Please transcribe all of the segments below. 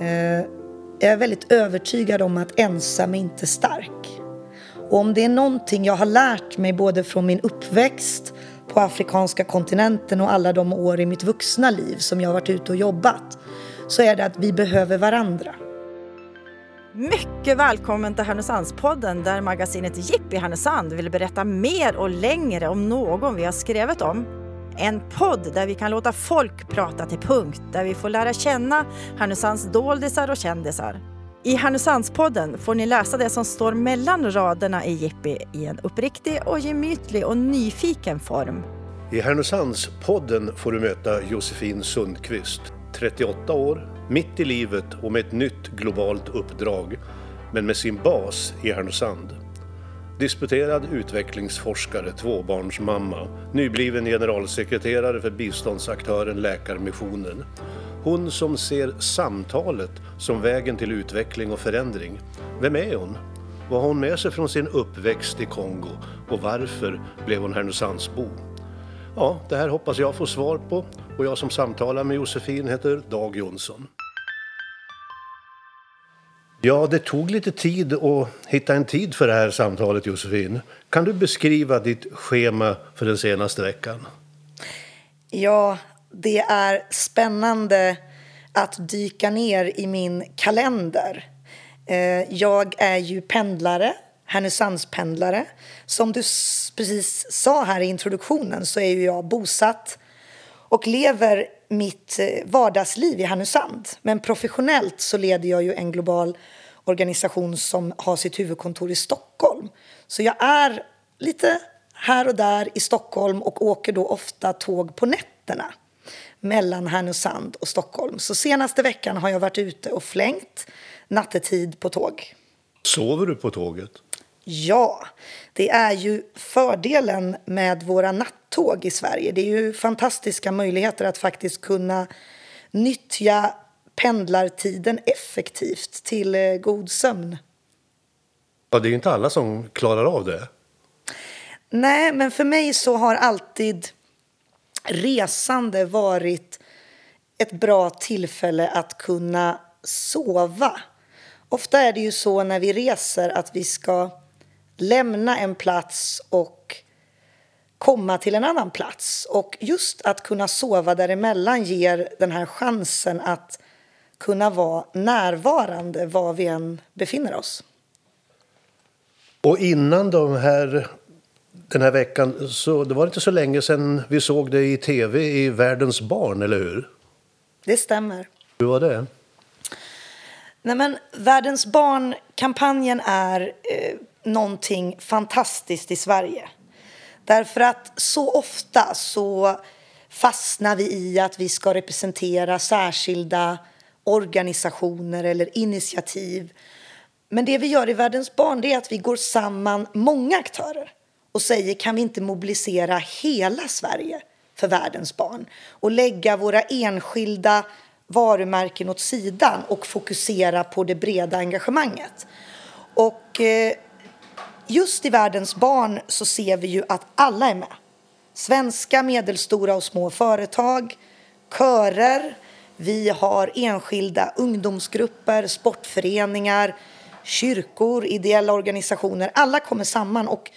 Eh, jag är väldigt övertygad om att ensam är inte stark. Och om det är någonting jag har lärt mig både från min uppväxt på afrikanska kontinenten och alla de år i mitt vuxna liv som jag har varit ute och jobbat så är det att vi behöver varandra. Mycket välkommen till Härnösandspodden där magasinet Jippi Härnösand vill berätta mer och längre om någon vi har skrivit om. En podd där vi kan låta folk prata till punkt, där vi får lära känna Härnösands doldisar och kändisar. I Härnösandspodden får ni läsa det som står mellan raderna i Jippi i en uppriktig och gemytlig och nyfiken form. I Härnösandspodden får du möta Josefin Sundqvist, 38 år, mitt i livet och med ett nytt globalt uppdrag, men med sin bas i Härnösand. Disputerad utvecklingsforskare, tvåbarnsmamma, nybliven generalsekreterare för biståndsaktören Läkarmissionen. Hon som ser samtalet som vägen till utveckling och förändring. Vem är hon? Vad har hon med sig från sin uppväxt i Kongo och varför blev hon Härnösandsbo? Ja, det här hoppas jag få svar på och jag som samtalar med Josefin heter Dag Jonsson. Ja, det tog lite tid att hitta en tid för det här samtalet, Josefin. Kan du beskriva ditt schema för den senaste veckan? Ja, det är spännande att dyka ner i min kalender. Eh, jag är ju pendlare, Härnösandspendlare. Som du precis sa här i introduktionen så är ju jag bosatt och lever mitt eh, vardagsliv i Härnösand. Men professionellt så leder jag ju en global organisation som har sitt huvudkontor i Stockholm. Så jag är lite här och där i Stockholm och åker då ofta tåg på nätterna mellan Härnösand och Stockholm. Så senaste veckan har jag varit ute och flängt nattetid på tåg. Sover du på tåget? Ja, det är ju fördelen med våra nattåg i Sverige. Det är ju fantastiska möjligheter att faktiskt kunna nyttja pendlartiden effektivt till eh, god sömn. Ja, det är ju inte alla som klarar av det. Nej, men för mig så har alltid resande varit ett bra tillfälle att kunna sova. Ofta är det ju så när vi reser att vi ska lämna en plats och komma till en annan plats. Och just att kunna sova däremellan ger den här chansen att kunna vara närvarande var vi än befinner oss. Och innan de här, den här veckan, så det var inte så länge sedan vi såg dig i tv i Världens barn, eller hur? Det stämmer. Hur var det? Nej, men Världens barn-kampanjen är eh, någonting fantastiskt i Sverige. Därför att så ofta så fastnar vi i att vi ska representera särskilda organisationer eller initiativ. Men det vi gör i Världens barn är att vi går samman många aktörer och säger kan vi inte mobilisera hela Sverige för världens barn och lägga våra enskilda varumärken åt sidan och fokusera på det breda engagemanget. Och eh, just i Världens barn så ser vi ju att alla är med. Svenska medelstora och små företag, körer, vi har enskilda ungdomsgrupper, sportföreningar, kyrkor, ideella organisationer. Alla kommer samman. Och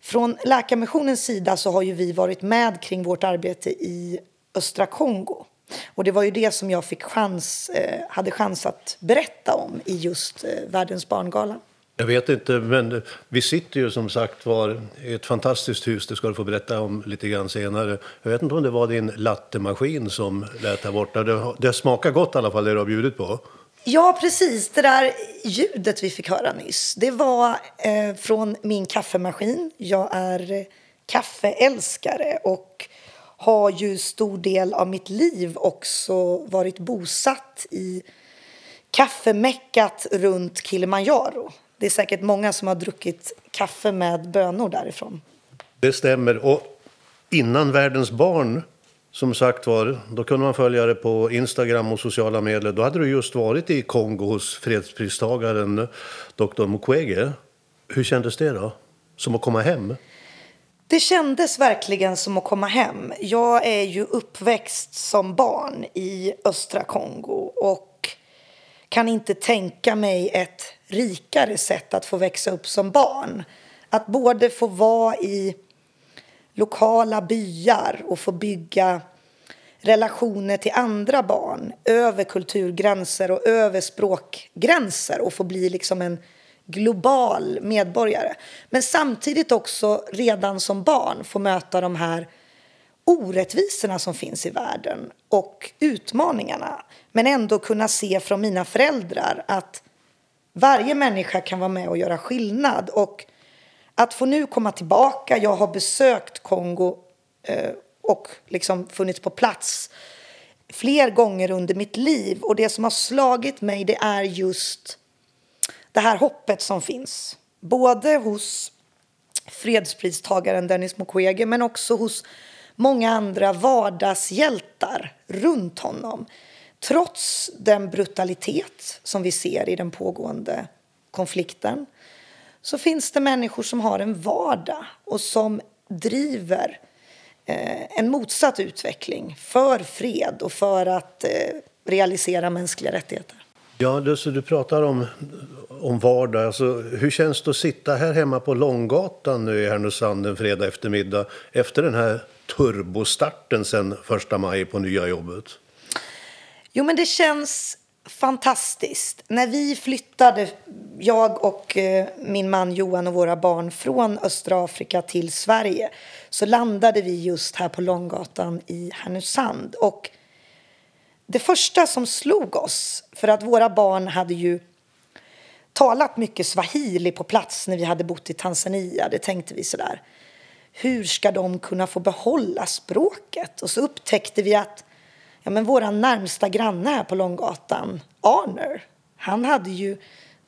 från Läkarmissionens sida så har ju vi varit med kring vårt arbete i östra Kongo. Och det var ju det som jag fick chans, eh, hade chans att berätta om i just eh, Världens barngala. Jag vet inte, men vi sitter ju som sagt var i ett fantastiskt hus. Det ska du få berätta om lite grann senare. Jag vet inte om det var din lattemaskin som lät här borta. Det, det smakar gott i alla fall, det du har bjudit på. Ja, precis. Det där ljudet vi fick höra nyss, det var eh, från min kaffemaskin. Jag är kaffeälskare och har ju stor del av mitt liv också varit bosatt i kaffemeckat runt Kilimanjaro. Det är säkert många som har druckit kaffe med bönor därifrån. Det stämmer. Och innan Världens barn, som sagt var, då kunde man följa det på Instagram och sociala medier. Då hade du just varit i Kongo hos fredspristagaren Dr Mukwege. Hur kändes det då? Som att komma hem? Det kändes verkligen som att komma hem. Jag är ju uppväxt som barn i östra Kongo och kan inte tänka mig ett rikare sätt att få växa upp som barn. Att både få vara i lokala byar och få bygga relationer till andra barn över kulturgränser och över språkgränser och få bli liksom en global medborgare. Men samtidigt också redan som barn få möta de här orättvisorna som finns i världen och utmaningarna. Men ändå kunna se från mina föräldrar att varje människa kan vara med och göra skillnad. Och att få nu komma tillbaka, jag har besökt Kongo eh, och liksom funnits på plats fler gånger under mitt liv. Och det som har slagit mig det är just det här hoppet som finns. Både hos fredspristagaren Dennis Mukwege men också hos många andra vardagshjältar runt honom. Trots den brutalitet som vi ser i den pågående konflikten så finns det människor som har en vardag och som driver eh, en motsatt utveckling för fred och för att eh, realisera mänskliga rättigheter. Ja, du, så du pratar om, om vardag. Alltså, hur känns det att sitta här hemma på Långgatan nu i Härnösand en fredag eftermiddag efter den här turbostarten sen första maj på nya jobbet? Jo, men det känns fantastiskt. När vi flyttade, jag och eh, min man Johan och våra barn från östra Afrika till Sverige så landade vi just här på Långgatan i Härnösand. Och det första som slog oss, för att våra barn hade ju talat mycket swahili på plats när vi hade bott i Tanzania, det tänkte vi sådär. Hur ska de kunna få behålla språket? Och så upptäckte vi att ja, men vår närmsta granne här på Långgatan, Arner, han hade ju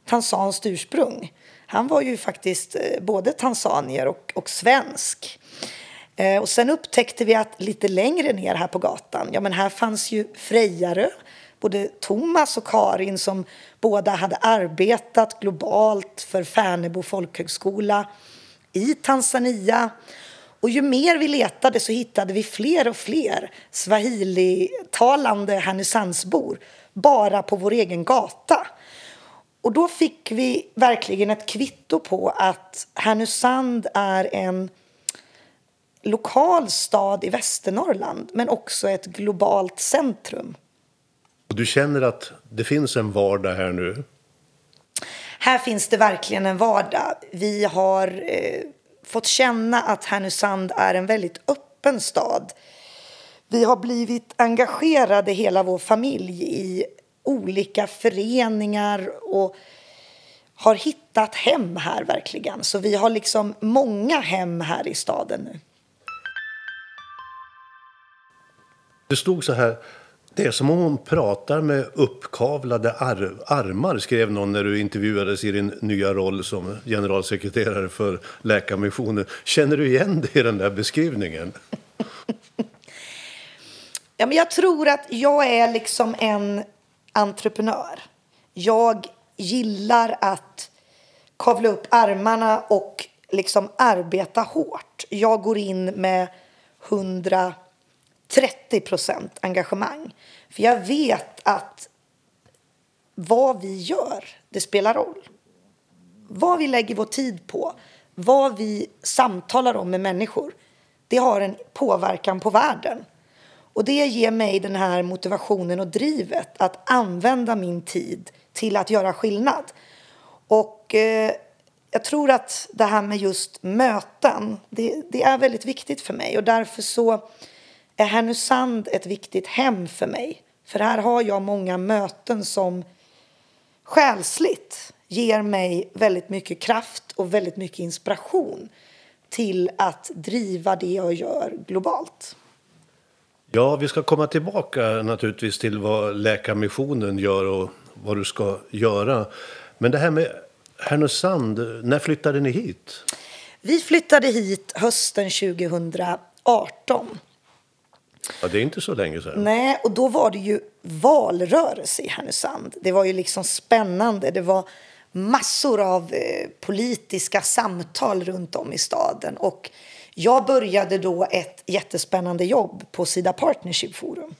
tansanskt ursprung. Han var ju faktiskt eh, både tanzanier och, och svensk. Eh, och sen upptäckte vi att lite längre ner här på gatan, ja men här fanns ju Frejarö, både Thomas och Karin som båda hade arbetat globalt för Färnebo folkhögskola i Tanzania. Och ju mer vi letade så hittade vi fler och fler swahili-talande Härnösandsbor bara på vår egen gata. Och då fick vi verkligen ett kvitto på att Härnösand är en lokal stad i Västernorrland men också ett globalt centrum. Du känner att det finns en vardag här nu? Här finns det verkligen en vardag. Vi har eh, fått känna att Härnösand är en väldigt öppen stad. Vi har blivit engagerade, hela vår familj, i olika föreningar och har hittat hem här verkligen. Så vi har liksom många hem här i staden nu. Det stod så här. Det är som om hon pratar med uppkavlade ar armar, skrev någon när du intervjuades i din nya roll som generalsekreterare för Läkarmissionen. Känner du igen dig i den där beskrivningen? ja, men jag tror att jag är liksom en entreprenör. Jag gillar att kavla upp armarna och liksom arbeta hårt. Jag går in med 130 procent engagemang. För jag vet att vad vi gör, det spelar roll. Vad vi lägger vår tid på, vad vi samtalar om med människor, det har en påverkan på världen. Och det ger mig den här motivationen och drivet att använda min tid till att göra skillnad. Och eh, jag tror att det här med just möten, det, det, är väldigt viktigt för mig och därför så är Härnösand ett viktigt hem för mig. För här har jag många möten som själsligt ger mig väldigt mycket kraft och väldigt mycket inspiration till att driva det jag gör globalt. Ja, vi ska komma tillbaka naturligtvis till vad Läkarmissionen gör och vad du ska göra. Men det här med Härnösand, när flyttade ni hit? Vi flyttade hit hösten 2018. Ja, det är inte så länge sedan. Nej, och då var det ju valrörelse i Härnösand. Det var ju liksom spännande. Det var massor av eh, politiska samtal runt om i staden. Och jag började då ett jättespännande jobb på Sida Partnership Forum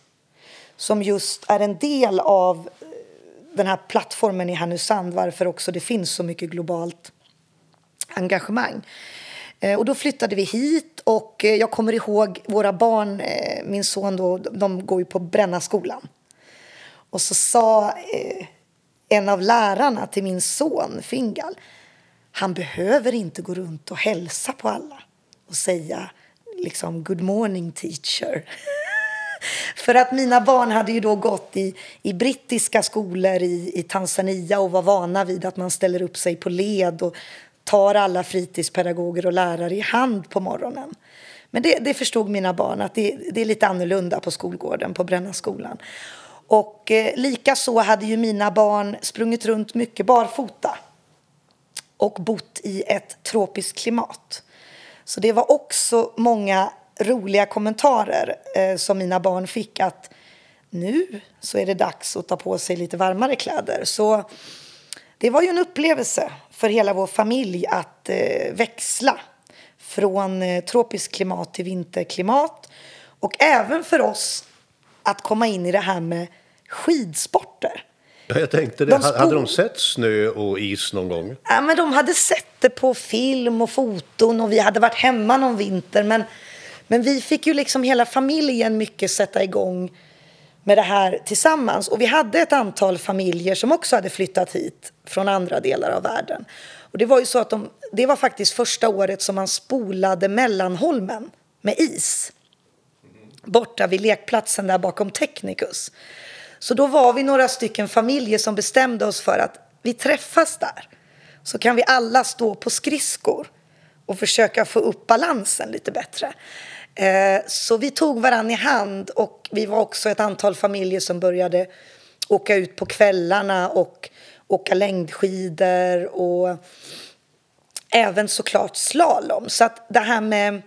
som just är en del av eh, den här plattformen i Härnösand, varför också det finns så mycket globalt engagemang. Eh, och då flyttade vi hit och eh, jag kommer ihåg våra barn, eh, min son då, de går ju på Brännaskolan. Och så sa eh, en av lärarna till min son, Fingal, han behöver inte gå runt och hälsa på alla och säga liksom good morning teacher. För att mina barn hade ju då gått i, i brittiska skolor i, i Tanzania och var vana vid att man ställer upp sig på led och tar alla fritidspedagoger och lärare i hand på morgonen. Men det, det förstod mina barn att det, det, är lite annorlunda på skolgården på Brännaskolan. Och eh, lika så hade ju mina barn sprungit runt mycket barfota och bott i ett tropiskt klimat. Så det var också många roliga kommentarer eh, som mina barn fick att nu så är det dags att ta på sig lite varmare kläder. Så det var ju en upplevelse för hela vår familj att eh, växla från eh, tropiskt klimat till vinterklimat och även för oss att komma in i det här med skidsporter. Jag tänkte det. De hade de sett snö och is någon gång? Ja, men de hade sett det på film och foton och vi hade varit hemma någon vinter. Men, men vi fick ju liksom hela familjen mycket sätta igång med det här tillsammans. Och vi hade ett antal familjer som också hade flyttat hit från andra delar av världen. Och det var ju så att de, det var faktiskt första året som man spolade Mellanholmen med is. Borta vid lekplatsen där bakom Technicus. Så då var vi några stycken familjer som bestämde oss för att vi träffas där. Så kan vi alla stå på skridskor och försöka få upp balansen lite bättre. Eh, så vi tog varann i hand och vi var också ett antal familjer som började åka ut på kvällarna och åka längdskidor och även såklart slalom. Så att det här med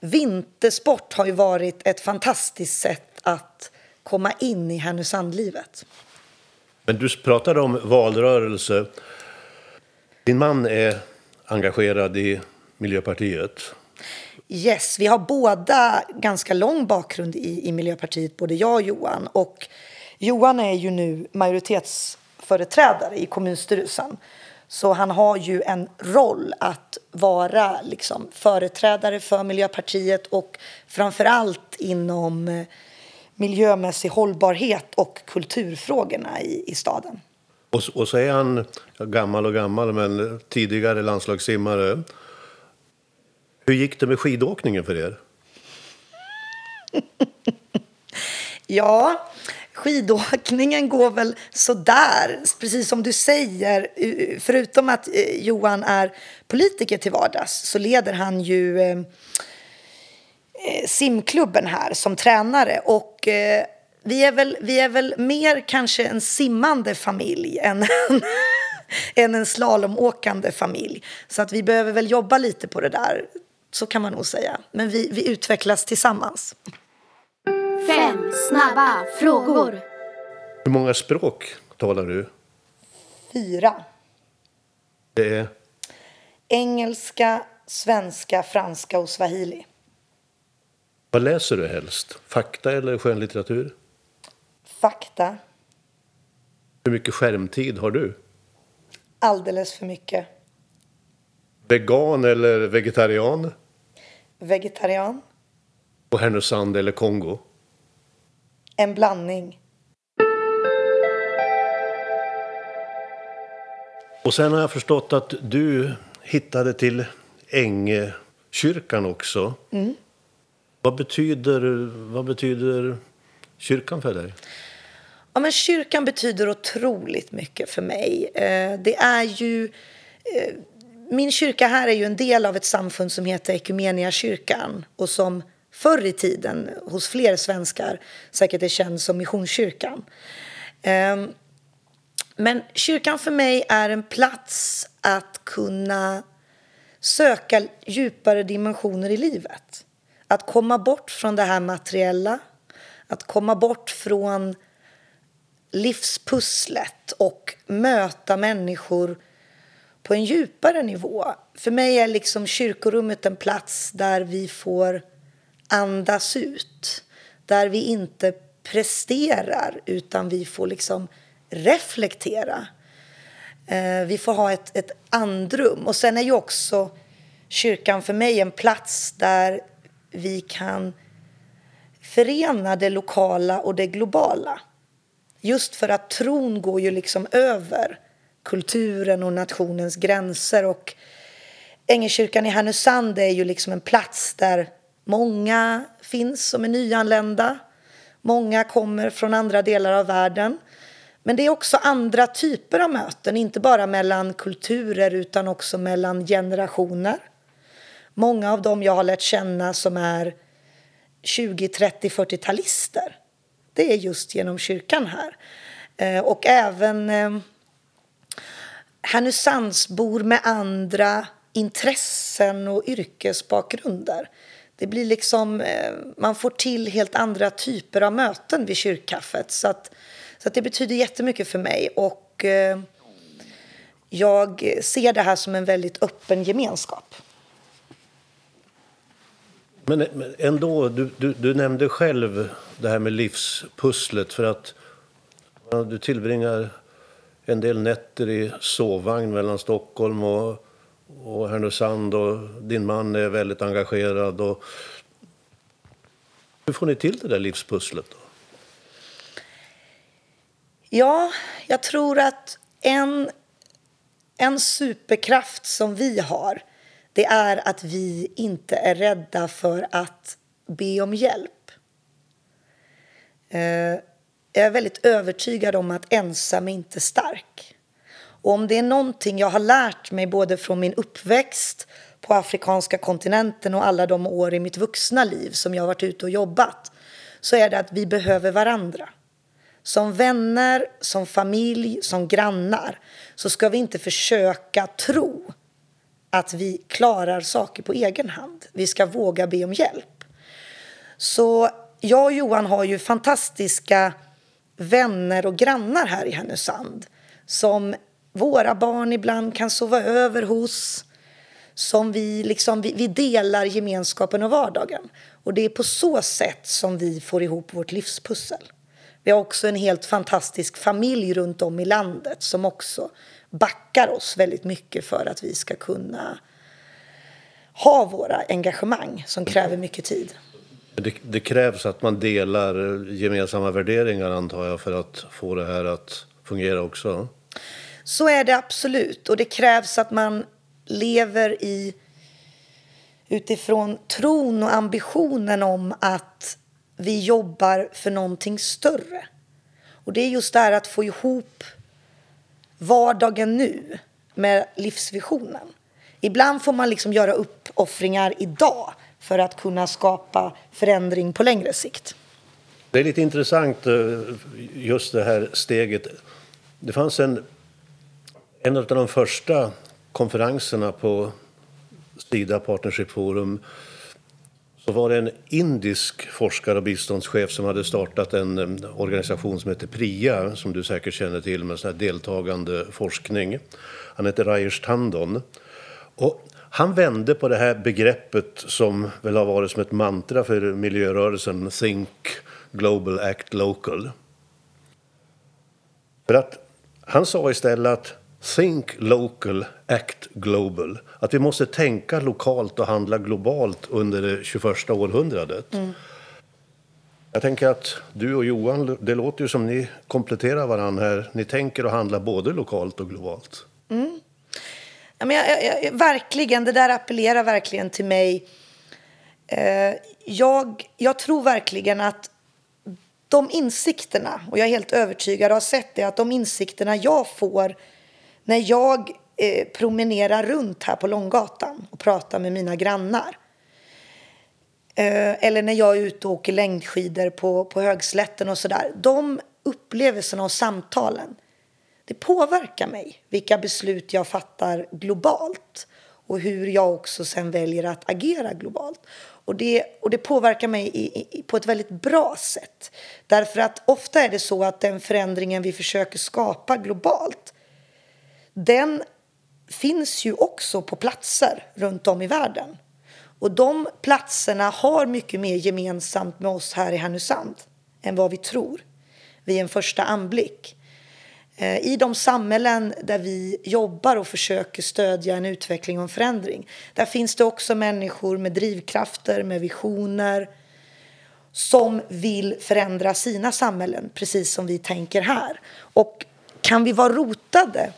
vintersport har ju varit ett fantastiskt sätt att komma in i Härnösandlivet. Men du pratade om valrörelse. Din man är engagerad i Miljöpartiet. Yes, vi har båda ganska lång bakgrund i, i Miljöpartiet, både jag och Johan. Och Johan är ju nu majoritetsföreträdare i kommunstyrelsen. Så han har ju en roll att vara liksom, företrädare för Miljöpartiet och framför allt inom eh, miljömässig hållbarhet och kulturfrågorna i, i staden. Och, och så är han gammal och gammal, men tidigare landslagssimmare. Hur gick det med skidåkningen för er? ja, skidåkningen går väl sådär, precis som du säger. Förutom att eh, Johan är politiker till vardags så leder han ju eh, eh, simklubben här som tränare. Och eh, vi, är väl, vi är väl mer kanske en simmande familj än en, än en slalomåkande familj. Så att vi behöver väl jobba lite på det där, så kan man nog säga. Men vi, vi utvecklas tillsammans. Fem snabba frågor. Hur många språk talar du? Fyra. Det är? Engelska, svenska, franska och swahili. Vad läser du helst? Fakta eller skönlitteratur? Fakta. Hur mycket skärmtid har du? Alldeles för mycket. Vegan eller vegetarian? Vegetarian. Och Härnösand eller Kongo? En blandning. Och sen har jag förstått att du hittade till Ängekyrkan också. Mm. Vad, betyder, vad betyder kyrkan för dig? Ja, men kyrkan betyder otroligt mycket för mig. Eh, det är ju... Min kyrka här är ju en del av ett samfund som heter kyrkan och som förr i tiden hos fler svenskar säkert är känd som Missionskyrkan. Ehm, men kyrkan för mig är en plats att kunna söka djupare dimensioner i livet. Att komma bort från det här materiella, att komma bort från livspusslet och möta människor på en djupare nivå. För mig är liksom kyrkorummet en plats där vi får andas ut. Där vi inte presterar, utan vi får liksom reflektera. Eh, vi får ha ett, ett andrum. Och sen är ju också kyrkan för mig en plats där vi kan förena det lokala och det globala. Just för att tron går ju liksom över kulturen och nationens gränser. Och Ängelkyrkan i Härnösand är ju liksom en plats där många finns som är nyanlända. Många kommer från andra delar av världen. Men det är också andra typer av möten, inte bara mellan kulturer utan också mellan generationer. Många av dem jag har lärt känna som är 20, 30, 40-talister. Det är just genom kyrkan här. Eh, och även eh, Härnösandsbor med andra intressen och yrkesbakgrunder. Det blir liksom, eh, man får till helt andra typer av möten vid kyrkkaffet. Så, att, så att det betyder jättemycket för mig. Och eh, jag ser det här som en väldigt öppen gemenskap. Men ändå, du, du, du nämnde själv det här med livspusslet för att du tillbringar en del nätter i sovvagn mellan Stockholm och, och Härnösand och din man är väldigt engagerad. Och... Hur får ni till det där livspusslet? Då? Ja, jag tror att en, en superkraft som vi har det är att vi inte är rädda för att be om hjälp. Eh, jag är väldigt övertygad om att ensam är inte stark. Och om det är någonting jag har lärt mig både från min uppväxt på afrikanska kontinenten och alla de år i mitt vuxna liv som jag har varit ute och jobbat så är det att vi behöver varandra. Som vänner, som familj, som grannar så ska vi inte försöka tro att vi klarar saker på egen hand. Vi ska våga be om hjälp. Så jag och Johan har ju fantastiska vänner och grannar här i Härnösand som våra barn ibland kan sova över hos som vi, liksom, vi, vi delar gemenskapen och vardagen. Och det är på så sätt som vi får ihop vårt livspussel. Vi har också en helt fantastisk familj runt om i landet som också backar oss väldigt mycket för att vi ska kunna ha våra engagemang som kräver mycket tid. Det, det, krävs att man delar gemensamma värderingar antar jag för att få det här att fungera också? Så är det absolut. Och det krävs att man lever i utifrån tron och ambitionen om att vi jobbar för någonting större. Och det är just det här att få ihop vardagen nu med livsvisionen. Ibland får man liksom göra uppoffringar idag för att kunna skapa förändring på längre sikt. Det är lite intressant eh, just det här steget. Det fanns en, en av de första konferenserna på Sida Partnership Forum så var det en indisk forskare och biståndschef som hade startat en eh, organisation som heter PRIA, som du säkert känner till, med sån deltagande forskning. Han heter Rajesh Tandon. Och han vände på det här begreppet som väl har varit som ett mantra för miljörörelsen, Think Global, Act Local. För att han sa istället att Think local, act global. Att vi måste tänka lokalt och handla globalt under det 21 århundradet. Mm. Jag tänker att du och Johan, det låter ju som ni kompletterar varandra här. Ni tänker och handlar både lokalt och globalt. Ja, men jag, jag, verkligen, det där appellerar verkligen till mig. Eh, jag, jag tror verkligen att de insikterna, och jag är helt övertygad och har sett det, att de insikterna jag får när jag eh, promenerar runt här på Långgatan och pratar med mina grannar eh, eller när jag är ute och åker längdskidor på, på högslätten och sådär. De upplevelserna och samtalen, det påverkar mig vilka beslut jag fattar globalt och hur jag också sen väljer att agera globalt. Och det, och det påverkar mig i, i, på ett väldigt bra sätt. Därför att ofta är det så att den förändringen vi försöker skapa globalt den finns ju också på platser runt om i världen. Och de platserna har mycket mer gemensamt med oss här i Härnösand än vad vi tror vid en första anblick. Eh, I de samhällen där vi jobbar och försöker stödja en utveckling och en förändring där finns det också människor med drivkrafter, med visioner som vill förändra sina samhällen, precis som vi tänker här. Och kan vi vara rotade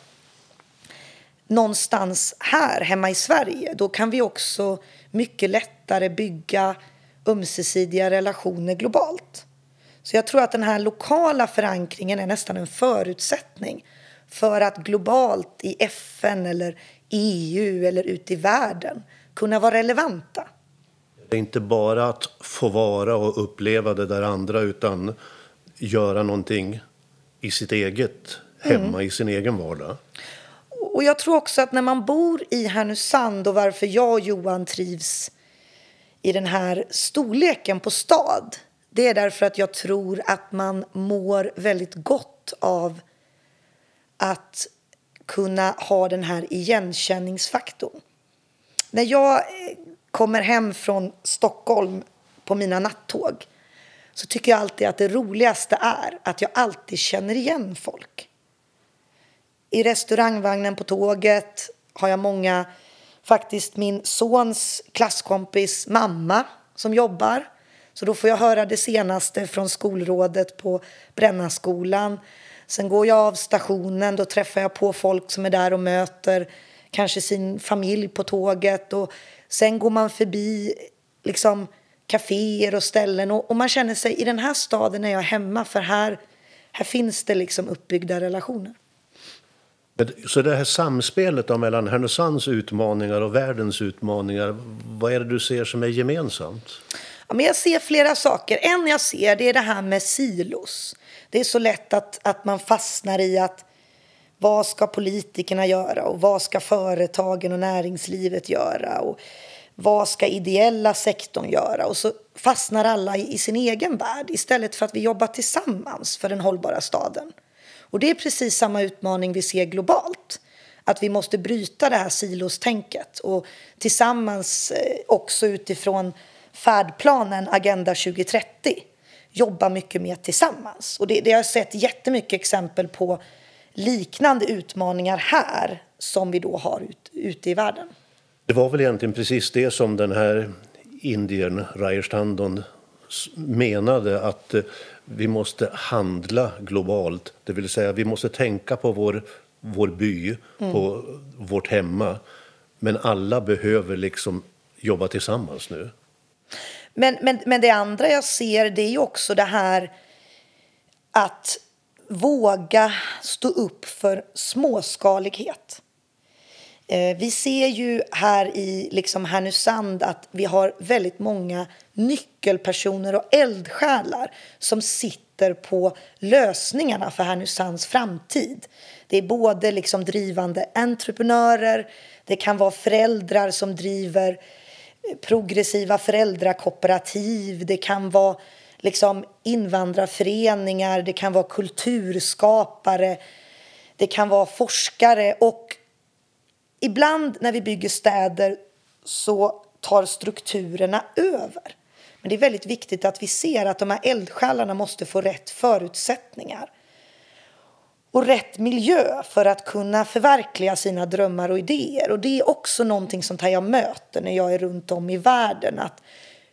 någonstans här hemma i Sverige då kan vi också mycket lättare bygga ömsesidiga relationer globalt. Så jag tror att den här lokala förankringen är nästan en förutsättning för att globalt i FN eller EU eller ute i världen kunna vara relevanta. Det är inte bara att få vara och uppleva det där andra utan göra någonting i sitt eget hemma, mm. i sin egen vardag. Och jag tror också att när man bor i Härnösand och varför jag och Johan trivs i den här storleken på stad det är därför att jag tror att man mår väldigt gott av att kunna ha den här igenkänningsfaktorn. När jag eh, kommer hem från Stockholm på mina nattåg så tycker jag alltid att det roligaste är att jag alltid känner igen folk. I restaurangvagnen på tåget har jag många, faktiskt min sons klasskompis mamma som jobbar. Så då får jag höra det senaste från skolrådet på Brännaskolan. Sen går jag av stationen, då träffar jag på folk som är där och möter kanske sin familj på tåget. Och sen går man förbi liksom kaféer och ställen och, och man känner sig i den här staden är jag hemma för här, här finns det liksom uppbyggda relationer. Så det här samspelet då mellan Härnösands utmaningar och världens utmaningar, vad är det du ser som är gemensamt? Ja, men jag ser flera saker. En jag ser det är det här med silos. Det är så lätt att, att man fastnar i att vad ska politikerna göra och vad ska företagen och näringslivet göra och vad ska ideella sektorn göra? Och så fastnar alla i, i sin egen värld istället för att vi jobbar tillsammans för den hållbara staden. Och det är precis samma utmaning vi ser globalt. Att vi måste bryta det här silostänket och tillsammans eh, också utifrån färdplanen Agenda 2030 jobba mycket mer tillsammans. Och det, det har jag sett jättemycket exempel på liknande utmaningar här som vi då har ut, ute i världen. Det var väl egentligen precis det som den här Indien, Rajasthandon, menade att eh, vi måste handla globalt. Det vill säga vi måste tänka på vår, vår by, mm. på vårt hemma. Men alla behöver liksom jobba tillsammans nu. Men, men, men det andra jag ser det är ju också det här att våga stå upp för småskalighet. Eh, vi ser ju här i liksom Härnösand att vi har väldigt många nyckelpersoner och eldsjälar som sitter på lösningarna för Härnösands framtid. Det är både liksom drivande entreprenörer, det kan vara föräldrar som driver progressiva föräldrakooperativ, det kan vara liksom invandrarföreningar, det kan vara kulturskapare, det kan vara forskare. Och ibland när vi bygger städer så tar strukturerna över. Men det är väldigt viktigt att vi ser att de här eldsjälarna måste få rätt förutsättningar och rätt miljö för att kunna förverkliga sina drömmar och idéer. Och det är också någonting som jag möter när jag är runt om i världen. Att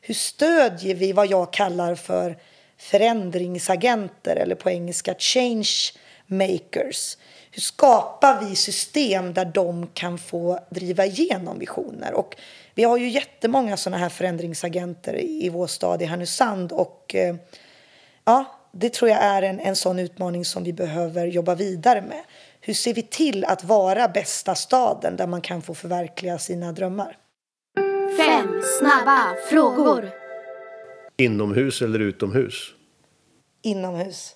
hur stödjer vi vad jag kallar för förändringsagenter eller på engelska change makers? Hur skapar vi system där de kan få driva igenom visioner? Och vi har ju jättemånga sådana här förändringsagenter i vår stad i Härnösand och eh, ja, det tror jag är en, en sån utmaning som vi behöver jobba vidare med. Hur ser vi till att vara bästa staden där man kan få förverkliga sina drömmar? Fem snabba frågor. Inomhus eller utomhus? Inomhus.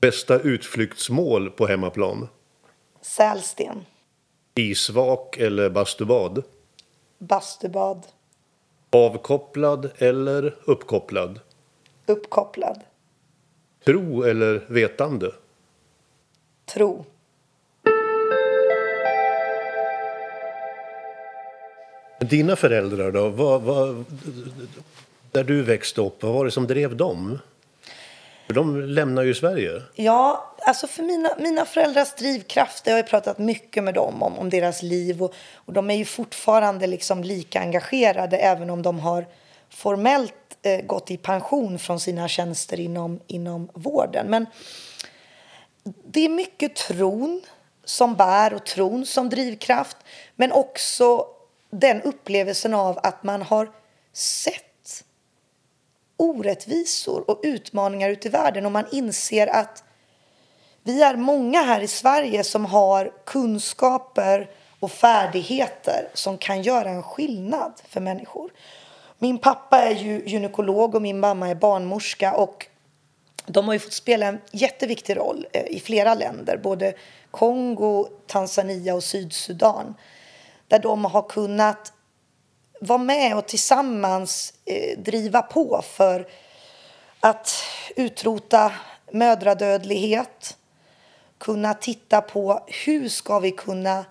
Bästa utflyktsmål på hemmaplan? Sälsten. Isvak eller bastubad? Bastubad. Avkopplad eller uppkopplad? Uppkopplad. Tro eller vetande? Tro. Dina föräldrar då? Vad, vad, där du växte upp, vad var det som drev dem? För de lämnar ju Sverige. Ja, alltså för mina, mina föräldrars drivkraft, jag har pratat mycket med dem om, om deras liv och, och de är ju fortfarande liksom lika engagerade även om de har formellt eh, gått i pension från sina tjänster inom, inom vården. Men det är mycket tron som bär och tron som drivkraft men också den upplevelsen av att man har sett orättvisor och utmaningar ute i världen och man inser att vi är många här i Sverige som har kunskaper och färdigheter som kan göra en skillnad för människor. Min pappa är ju gynekolog och min mamma är barnmorska och de har ju fått spela en jätteviktig roll eh, i flera länder, både Kongo, Tanzania och Sydsudan, där de har kunnat vara med och tillsammans eh, driva på för att utrota mödradödlighet, kunna titta på hur ska vi kunna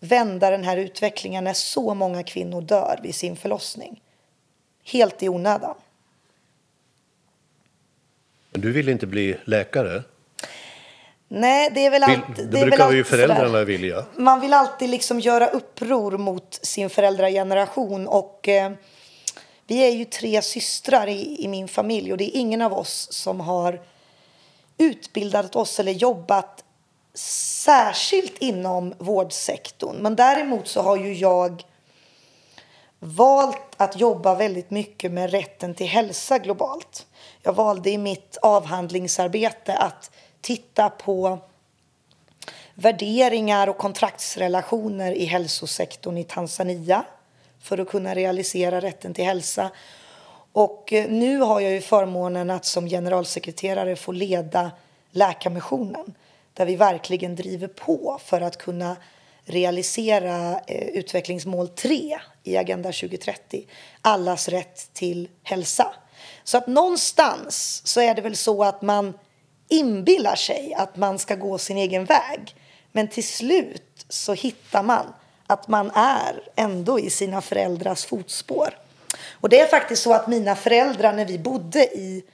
vända den här utvecklingen när så många kvinnor dör vid sin förlossning. Helt i onödan. Du vill inte bli läkare? Nej, det är väl alltid... det väl brukar alltid ju föräldrarna sådär. vilja. Man vill alltid liksom göra uppror mot sin föräldrageneration och eh, vi är ju tre systrar i, i min familj och det är ingen av oss som har utbildat oss eller jobbat särskilt inom vårdsektorn. Men däremot så har ju jag valt att jobba väldigt mycket med rätten till hälsa globalt. Jag valde i mitt avhandlingsarbete att titta på värderingar och kontraktsrelationer i hälsosektorn i Tanzania för att kunna realisera rätten till hälsa. Och eh, nu har jag ju förmånen att som generalsekreterare få leda Läkarmissionen där vi verkligen driver på för att kunna realisera eh, utvecklingsmål 3 i Agenda 2030, allas rätt till hälsa. Så att någonstans så är det väl så att man inbillar sig att man ska gå sin egen väg. Men till slut så hittar man att man är ändå i sina föräldrars fotspår. Och det är faktiskt så att mina föräldrar när vi bodde i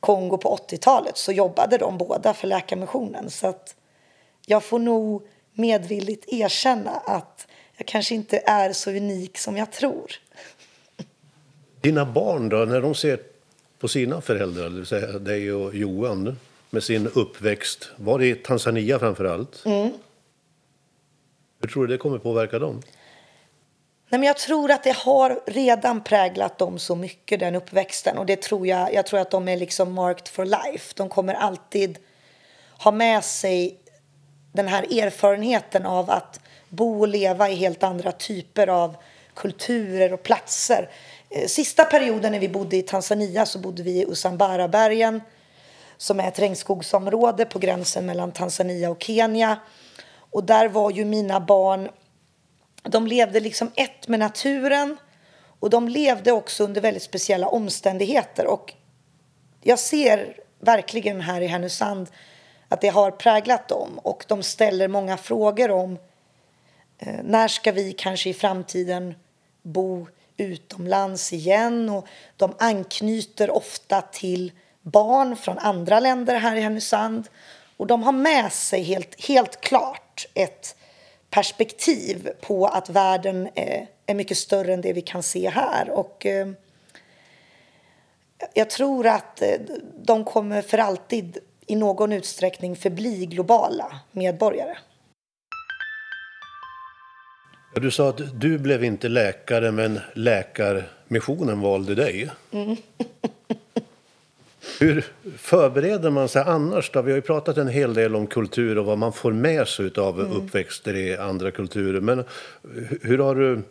Kongo på 80-talet så jobbade de båda för Läkarmissionen. Så att jag får nog medvilligt erkänna att jag kanske inte är så unik som jag tror. Dina barn då, när de ser på sina föräldrar, det vill säga dig och Johan, med sin uppväxt, var det i Tanzania framför allt? Mm. Hur tror du det kommer påverka dem? Nej, men jag tror att det har redan präglat dem så mycket, den uppväxten. Och det tror jag, jag tror att de är liksom marked for life. De kommer alltid ha med sig den här erfarenheten av att bo och leva i helt andra typer av kulturer och platser. Eh, sista perioden när vi bodde i Tanzania så bodde vi i Usambarabergen som är ett regnskogsområde på gränsen mellan Tanzania och Kenya. Och där var ju mina barn de levde liksom ett med naturen och de levde också under väldigt speciella omständigheter. Och jag ser verkligen här i Härnösand att det har präglat dem och de ställer många frågor om eh, när ska vi kanske i framtiden bo utomlands igen och de anknyter ofta till barn från andra länder här i Härnösand och de har med sig helt, helt klart ett perspektiv på att världen är, är mycket större än det vi kan se här. Och, eh, jag tror att eh, de kommer för alltid i någon utsträckning förbli globala medborgare. Du sa att du blev inte läkare, men Läkarmissionen valde dig. Hur förbereder man sig annars? Då? Vi har ju pratat en hel del om kultur och vad man får med sig av uppväxter i andra kulturer. Men hu- hur har du,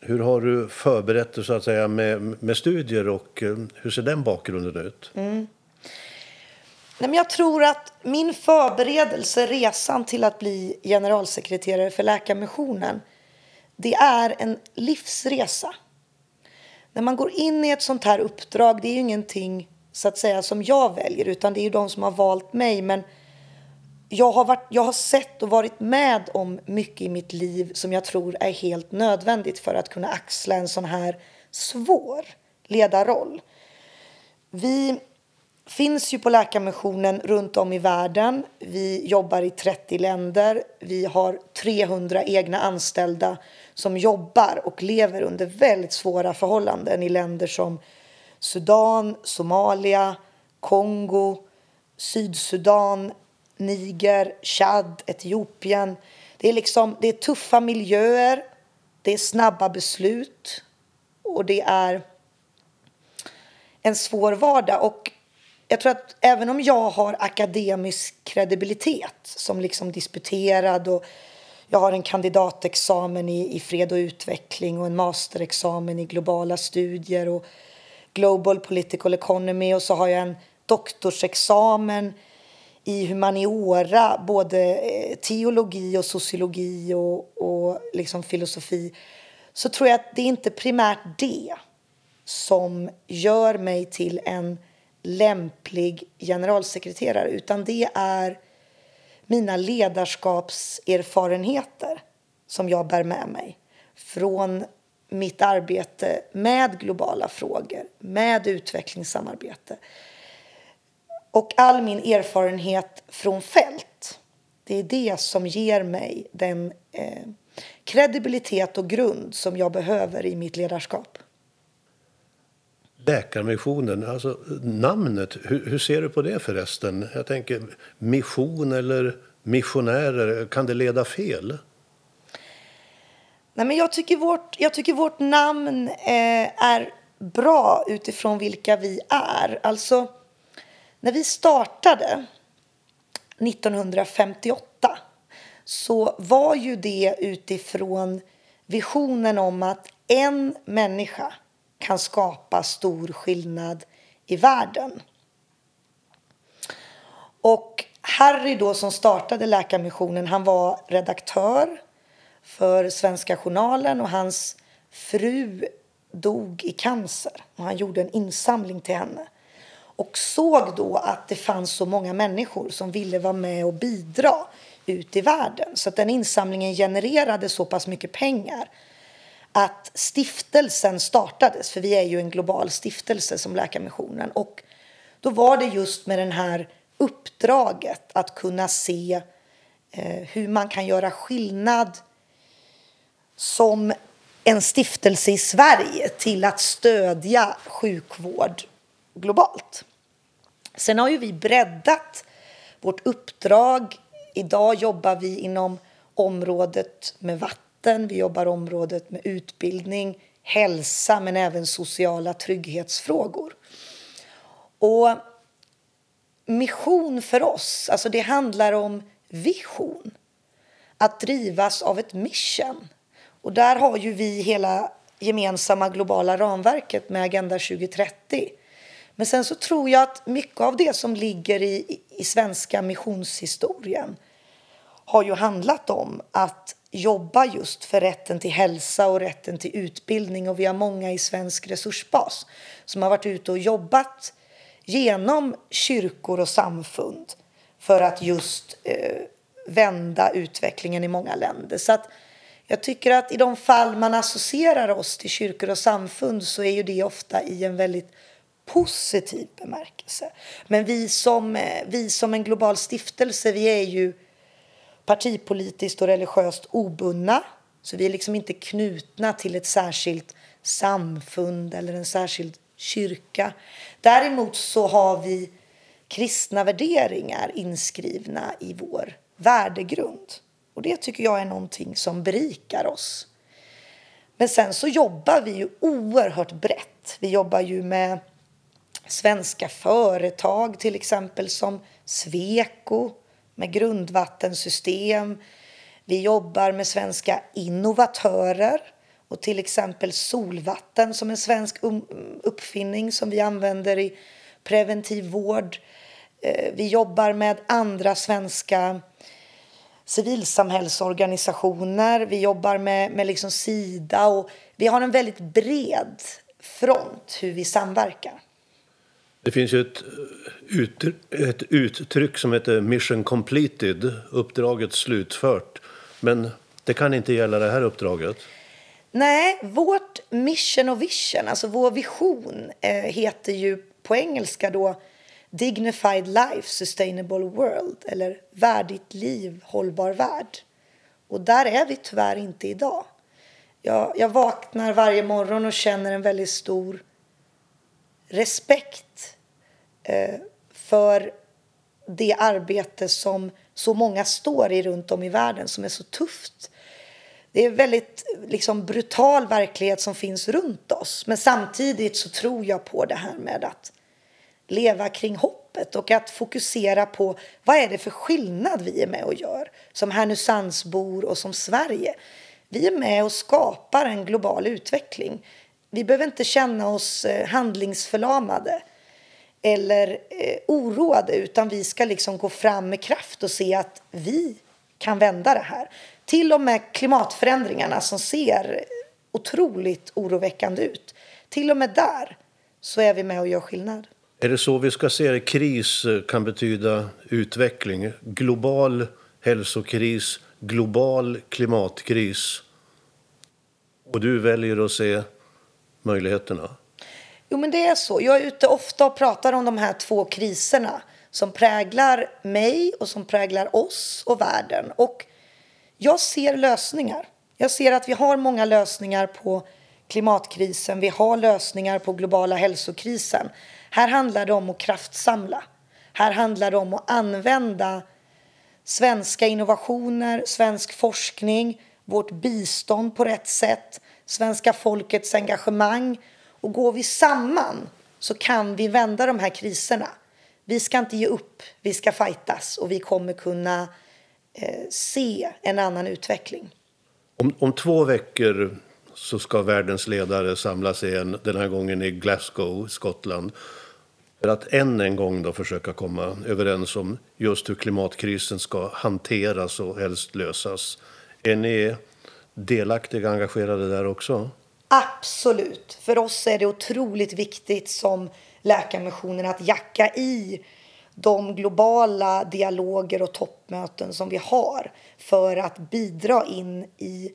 hur har du förberett dig så att säga, med, med studier och eh, hur ser den bakgrunden ut? Nej, men jag tror att min förberedelse, resan till att bli generalsekreterare för Läkarmissionen, det är en livsresa. När man går in i ett sånt här uppdrag, det är ju ingenting så att säga som jag väljer, utan det är ju de som har valt mig. Men jag har, varit, jag har sett och varit med om mycket i mitt liv som jag tror är helt nödvändigt för att kunna axla en sån här svår ledarroll. Vi finns ju på Läkarmissionen runt om i världen. Vi jobbar i 30 länder. Vi har 300 egna anställda som jobbar och lever under väldigt svåra förhållanden i länder som Sudan, Somalia, Kongo, Sydsudan, Niger, Chad, Etiopien. Det är, liksom, det är tuffa miljöer, det är snabba beslut och det är en svår vardag. Och jag tror att även om jag har akademisk kredibilitet som liksom disputerad och jag har en kandidatexamen i, i fred och utveckling och en masterexamen i globala studier och Global Political Economy. Och så har jag en doktorsexamen i humaniora, både eh, teologi och sociologi och, och liksom filosofi. Så tror jag att det är inte primärt det som gör mig till en lämplig generalsekreterare utan det är mina ledarskapserfarenheter som jag bär med mig från mitt arbete med globala frågor, med utvecklingssamarbete och all min erfarenhet från fält. Det är det som ger mig den eh, kredibilitet och grund som jag behöver i mitt ledarskap. Läkarmissionen, alltså namnet, hur, hur, ser du på det förresten? Jag tänker mission eller missionärer, kan det leda fel? Nej, men jag, tycker vårt, jag tycker vårt namn eh, är bra utifrån vilka vi är. Alltså, när vi startade 1958 så var ju det utifrån visionen om att en människa kan skapa stor skillnad i världen. Och Harry då som startade Läkarmissionen, han var redaktör för Svenska Journalen och hans fru dog i cancer och han gjorde en insamling till henne och såg då att det fanns så många människor som ville vara med och bidra ut i världen. Så att den insamlingen genererade så pass mycket pengar att stiftelsen startades, för vi är ju en global stiftelse som Läkarmissionen. Och då var det just med det här uppdraget att kunna se eh, hur man kan göra skillnad som en stiftelse i Sverige till att stödja sjukvård globalt. Sen har ju vi breddat vårt uppdrag. Idag jobbar vi inom området med vatten, vi jobbar området med utbildning, hälsa men även sociala trygghetsfrågor. Och mission för oss, alltså det handlar om vision. Att drivas av ett mission. Och där har ju vi hela gemensamma globala ramverket med Agenda 2030 men sen så tror jag att mycket av det som ligger i, i svenska missionshistorien har ju handlat om att jobba just för rätten till hälsa och rätten till utbildning. Och vi har många i svensk resursbas som har varit ute och jobbat genom kyrkor och samfund för att just eh, vända utvecklingen i många länder. Så att jag tycker att i de fall man associerar oss till kyrkor och samfund så är ju det ofta i en väldigt positiv bemärkelse. Men vi som, eh, vi som en global stiftelse, vi är ju partipolitiskt och religiöst obundna. Så vi är liksom inte knutna till ett särskilt samfund eller en särskild kyrka. Däremot så har vi kristna värderingar inskrivna i vår värdegrund. Och det tycker jag är någonting som berikar oss. Men sen så jobbar vi ju oerhört brett. Vi jobbar ju med svenska företag till exempel som Sweco med grundvattensystem. Vi jobbar med svenska innovatörer och till exempel solvatten som en svensk um, uppfinning som vi använder i preventiv vård. Eh, vi jobbar med andra svenska civilsamhällsorganisationer. Vi jobbar med, med liksom Sida och vi har en väldigt bred front hur vi samverkar. Det finns ju ett, ut, ett uttryck som heter mission completed, uppdraget slutfört. Men det kan inte gälla det här uppdraget. Nej, vårt mission och vision, alltså vår vision, eh, heter ju på engelska då dignified life, sustainable world eller värdigt liv, hållbar värld. Och där är vi tyvärr inte idag. Jag, jag vaknar varje morgon och känner en väldigt stor respekt Eh, för det arbete som så många står i runt om i världen som är så tufft. Det är en väldigt liksom, brutal verklighet som finns runt oss. Men samtidigt så tror jag på det här med att leva kring hoppet och att fokusera på vad är det för skillnad vi är med och gör som Härnösandsbor och som Sverige. Vi är med och skapar en global utveckling. Vi behöver inte känna oss eh, handlingsförlamade eller eh, oroade utan vi ska liksom gå fram med kraft och se att vi kan vända det här. Till och med klimatförändringarna som ser otroligt oroväckande ut. Till och med där så är vi med och gör skillnad. Är det så vi ska se det? Kris eh, kan betyda utveckling. Global hälsokris, global klimatkris. Och du väljer att se möjligheterna. Jo, men det är så. Jag är ute ofta och pratar om de här två kriserna som präglar mig och som präglar oss och världen. Och jag ser lösningar. Jag ser att vi har många lösningar på klimatkrisen. Vi har lösningar på globala hälsokrisen. Här handlar det om att kraftsamla. Här handlar det om att använda svenska innovationer, svensk forskning, vårt bistånd på rätt sätt, svenska folkets engagemang. Och går vi samman så kan vi vända de här kriserna. Vi ska inte ge upp, vi ska fightas och vi kommer kunna eh, se en annan utveckling. Om, om två veckor så ska världens ledare samlas igen, den här gången i Glasgow, Skottland för att än en gång då försöka komma överens om just hur klimatkrisen ska hanteras och helst lösas. Är ni delaktiga och engagerade där också? Absolut. För oss är det otroligt viktigt som Läkarmissionen att jacka i de globala dialoger och toppmöten som vi har för att bidra in i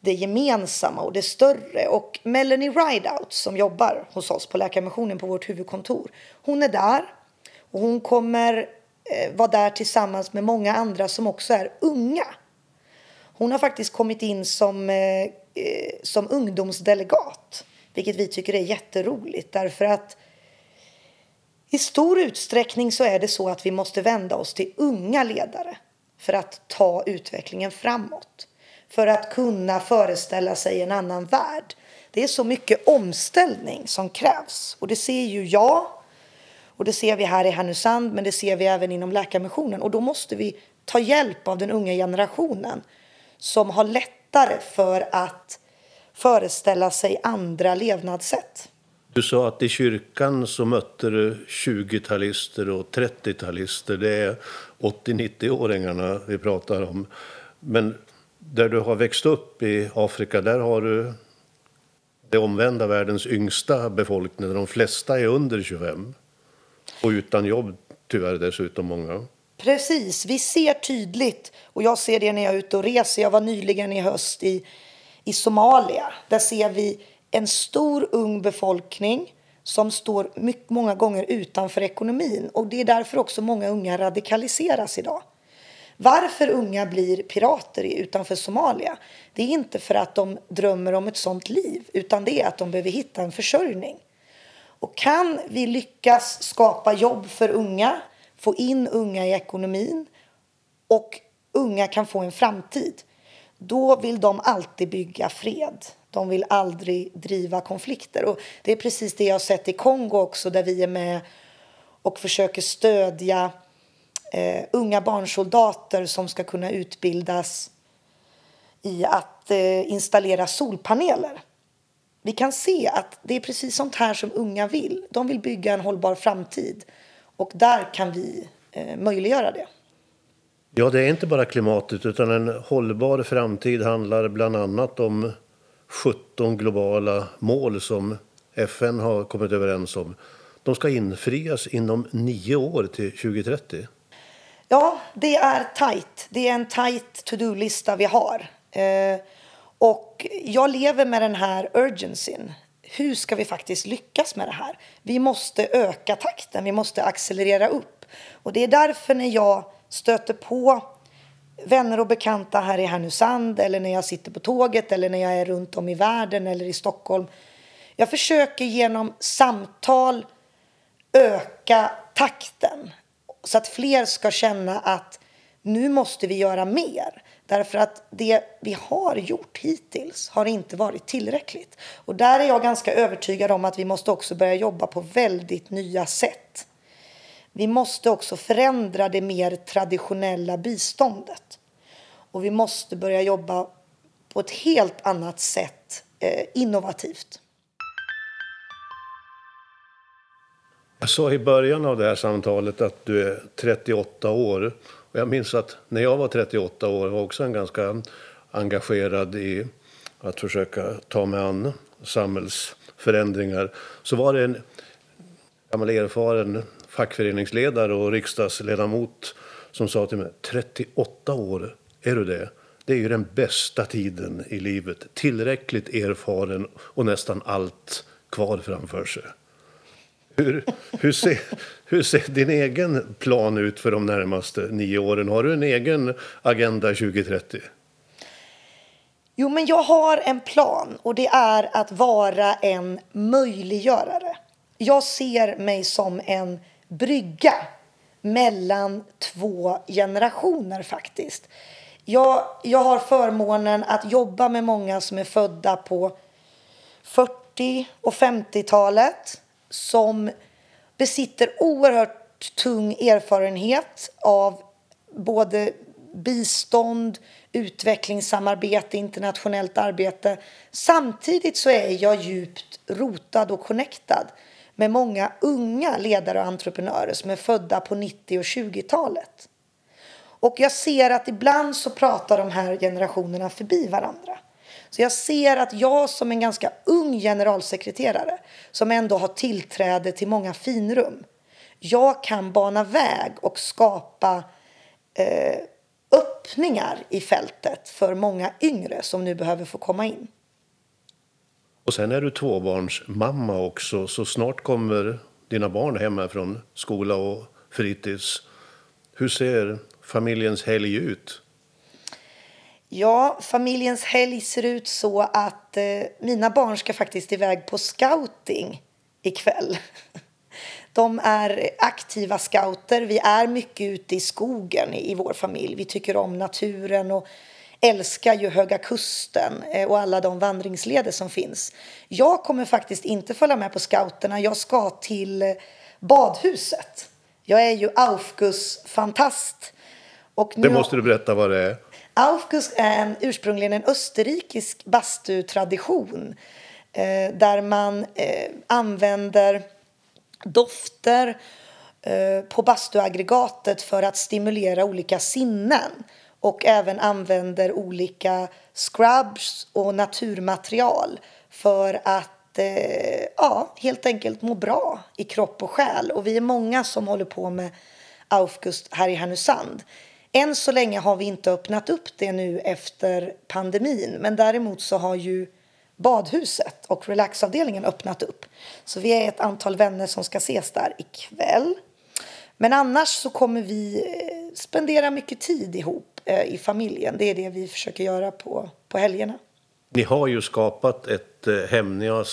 det gemensamma och det större. Och Melanie Rideout som jobbar hos oss på Läkarmissionen på vårt huvudkontor, hon är där och hon kommer eh, vara där tillsammans med många andra som också är unga. Hon har faktiskt kommit in som, eh, eh som ungdomsdelegat, vilket vi tycker är jätteroligt därför att i stor utsträckning så är det så att vi måste vända oss till unga ledare för att ta utvecklingen framåt för att kunna föreställa sig en annan värld. Det är så mycket omställning som krävs. Och det ser ju jag, och det ser vi här i Härnösand, men det ser vi även inom Läkarmissionen. Och då måste vi ta hjälp av den unga generationen som har lättare för att föreställa sig andra levnadssätt. Du sa att i kyrkan så mötte du 20-talister och 30-talister. Det är 80-90-åringarna vi pratar om. Men där du har växt upp i Afrika, där har du det omvända världens yngsta befolkning. De flesta är under 25 och utan jobb, tyvärr dessutom många. Precis, vi ser tydligt, och jag ser det när jag är ute och reser. Jag var nyligen i höst i, i Somalia. Där ser vi en stor ung befolkning som står mycket, många gånger utanför ekonomin. Och det är därför också många unga radikaliseras idag. Varför unga blir pirater utanför Somalia, det är inte för att de drömmer om ett sånt liv, utan det är att de behöver hitta en försörjning. Och kan vi lyckas skapa jobb för unga, få in unga i ekonomin och unga kan få en framtid, då vill de alltid bygga fred. De vill aldrig driva konflikter. Och det är precis det jag har sett i Kongo också, där vi är med och försöker stödja eh, unga barnsoldater som ska kunna utbildas i att eh, installera solpaneler. Vi kan se att det är precis sånt här som unga vill. De vill bygga en hållbar framtid och där kan vi eh, möjliggöra det. Ja, det är inte bara klimatet utan en hållbar framtid handlar bland annat om 17 globala mål som FN har kommit överens om. De ska infrias inom nio år till 2030. Ja, det är tajt. Det är en tajt to-do-lista vi har. Eh, och jag lever med den här urgencyn hur ska vi faktiskt lyckas med det här? Vi måste öka takten, vi måste accelerera upp. Och det är därför när jag stöter på vänner och bekanta här i Härnösand eller när jag sitter på tåget eller när jag är runt om i världen eller i Stockholm. Jag försöker genom samtal öka takten så att fler ska känna att nu måste vi göra mer. Därför att det vi har gjort hittills har inte varit tillräckligt. Och där är jag ganska övertygad om att vi måste också börja jobba på väldigt nya sätt. Vi måste också förändra det mer traditionella biståndet. Och vi måste börja jobba på ett helt annat sätt, eh, innovativt. Jag sa i början av det här samtalet att du är 38 år. Och jag minns att när jag var 38 år var också en ganska engagerad i att försöka ta mig an samhällsförändringar. Så var det en gammal erfaren fackföreningsledare och riksdagsledamot som sa till mig 38 år, är du det? Det är ju den bästa tiden i livet. Tillräckligt erfaren och nästan allt kvar framför sig. Hur, hur, ser, hur ser din egen plan ut för de närmaste nio åren? Har du en egen Agenda 2030? Jo, men jag har en plan och det är att vara en möjliggörare. Jag ser mig som en brygga mellan två generationer faktiskt. Jag, jag har förmånen att jobba med många som är födda på 40 och 50-talet som besitter oerhört tung erfarenhet av både bistånd, utvecklingssamarbete, internationellt arbete. Samtidigt så är jag djupt rotad och connectad med många unga ledare och entreprenörer som är födda på 90 och 20-talet. Och jag ser att ibland så pratar de här generationerna förbi varandra. Så jag ser att jag som en ganska ung generalsekreterare som ändå har tillträde till många finrum. Jag kan bana väg och skapa eh, öppningar i fältet för många yngre som nu behöver få komma in. Och sen är du tvåbarnsmamma också, så snart kommer dina barn hem från skola och fritids. Hur ser familjens helg ut? Ja, familjens helg ser ut så att eh, mina barn ska faktiskt iväg på scouting ikväll. De är aktiva scouter. Vi är mycket ute i skogen i, vår familj. Vi tycker om naturen och älskar ju Höga Kusten eh, och alla de vandringsleder som finns. Jag kommer faktiskt inte följa med på scouterna. Jag ska till badhuset. Jag är ju Aufguss-fantast. det måste du berätta vad det är. Aufguss är en, eh, ursprungligen en österrikisk bastutradition eh, där man eh, använder dofter eh, på bastuaggregatet för att stimulera olika sinnen och även använder olika scrubs och naturmaterial för att eh, ja, helt enkelt må bra i kropp och själ. Och vi är många som håller på med Aufgust här i Härnösand. Än så länge har vi inte öppnat upp det nu efter pandemin men däremot så har ju badhuset och relaxavdelningen öppnat upp. Så vi är ett antal vänner som ska ses där ikväll. Men annars så kommer vi eh, spendera mycket tid ihop eh, i familjen. Det är det vi försöker göra på, på helgerna. Ni har ju skapat ett eh, hem. Ni har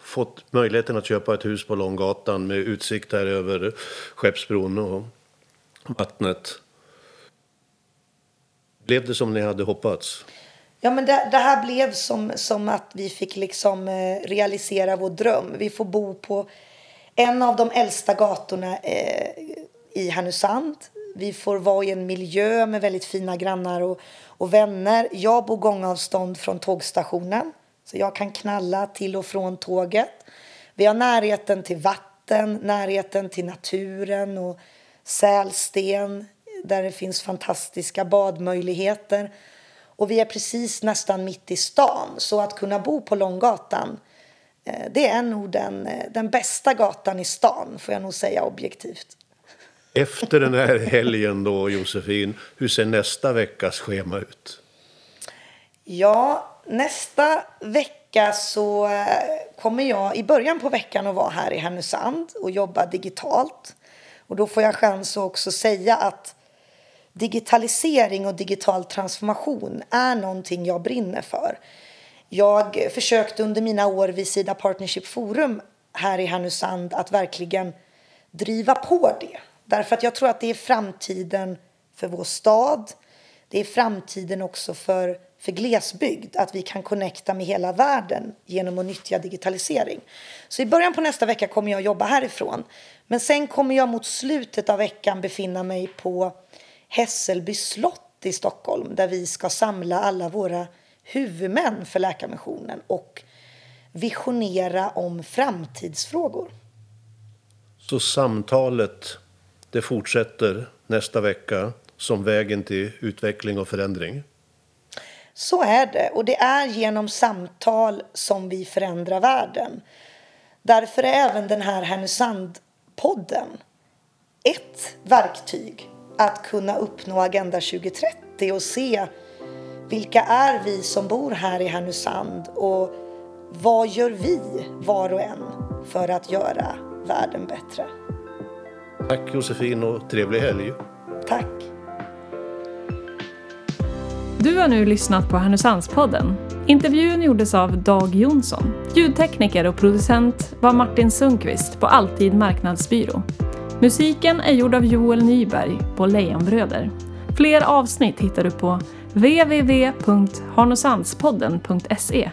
fått möjligheten att köpa ett hus på Långgatan med utsikt där över Skeppsbron och vattnet. Blev det som ni hade hoppats? Ja, men det, det, här blev som, som att vi fick liksom eh, realisera vår dröm. Vi får bo på en av de äldsta gatorna eh, i Härnösand. Vi får vara i en miljö med väldigt fina grannar och, och vänner. Jag bor gångavstånd från tågstationen, så jag kan knalla till och från tåget. Vi har närheten till vatten, närheten till naturen och sälsten där det finns fantastiska badmöjligheter. Och vi är precis nästan mitt i stan, så att kunna bo på Långgatan eh, det är nog den, eh, den bästa gatan i stan, får jag nog säga objektivt. Efter den här helgen då, Josefin, hur ser nästa veckas schema ut? Ja, nästa vecka så eh, kommer jag i början på veckan att vara här i Härnösand och jobba digitalt. Och då får jag chans att också säga att digitalisering och digital transformation är någonting jag brinner för. Jag försökte under mina år vid Sida Partnership Forum här i Härnösand att verkligen driva på det. Därför att jag tror att det är framtiden för vår stad. Det är framtiden också för, för glesbygd, att vi kan connecta med hela världen genom att nyttja digitalisering. Så i början på nästa vecka kommer jag jobba härifrån. Men sen kommer jag mot slutet av veckan befinna mig på Hässelby slott i Stockholm där vi ska samla alla våra huvudmän för Läkarmissionen och visionera om framtidsfrågor. Så samtalet, det fortsätter nästa vecka som vägen till utveckling och förändring? Så är det. Och det är genom samtal som vi förändrar världen. Därför är även den här Härnösand-podden ett verktyg att kunna uppnå Agenda 2030 och se vilka är vi som bor här i Härnösand och vad gör vi var och en för att göra världen bättre? Tack Josefin och trevlig helg. Tack. Du har nu lyssnat på Härnösandspodden. Intervjun gjordes av Dag Jonsson. Ljudtekniker och producent var Martin Sundqvist på Alltid Marknadsbyrå. Musiken är gjord av Joel Nyberg på Lejonbröder. Fler avsnitt hittar du på www.harnosandspodden.se.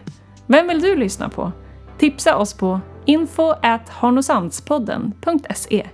Vem vill du lyssna på? Tipsa oss på info at harnosandspodden.se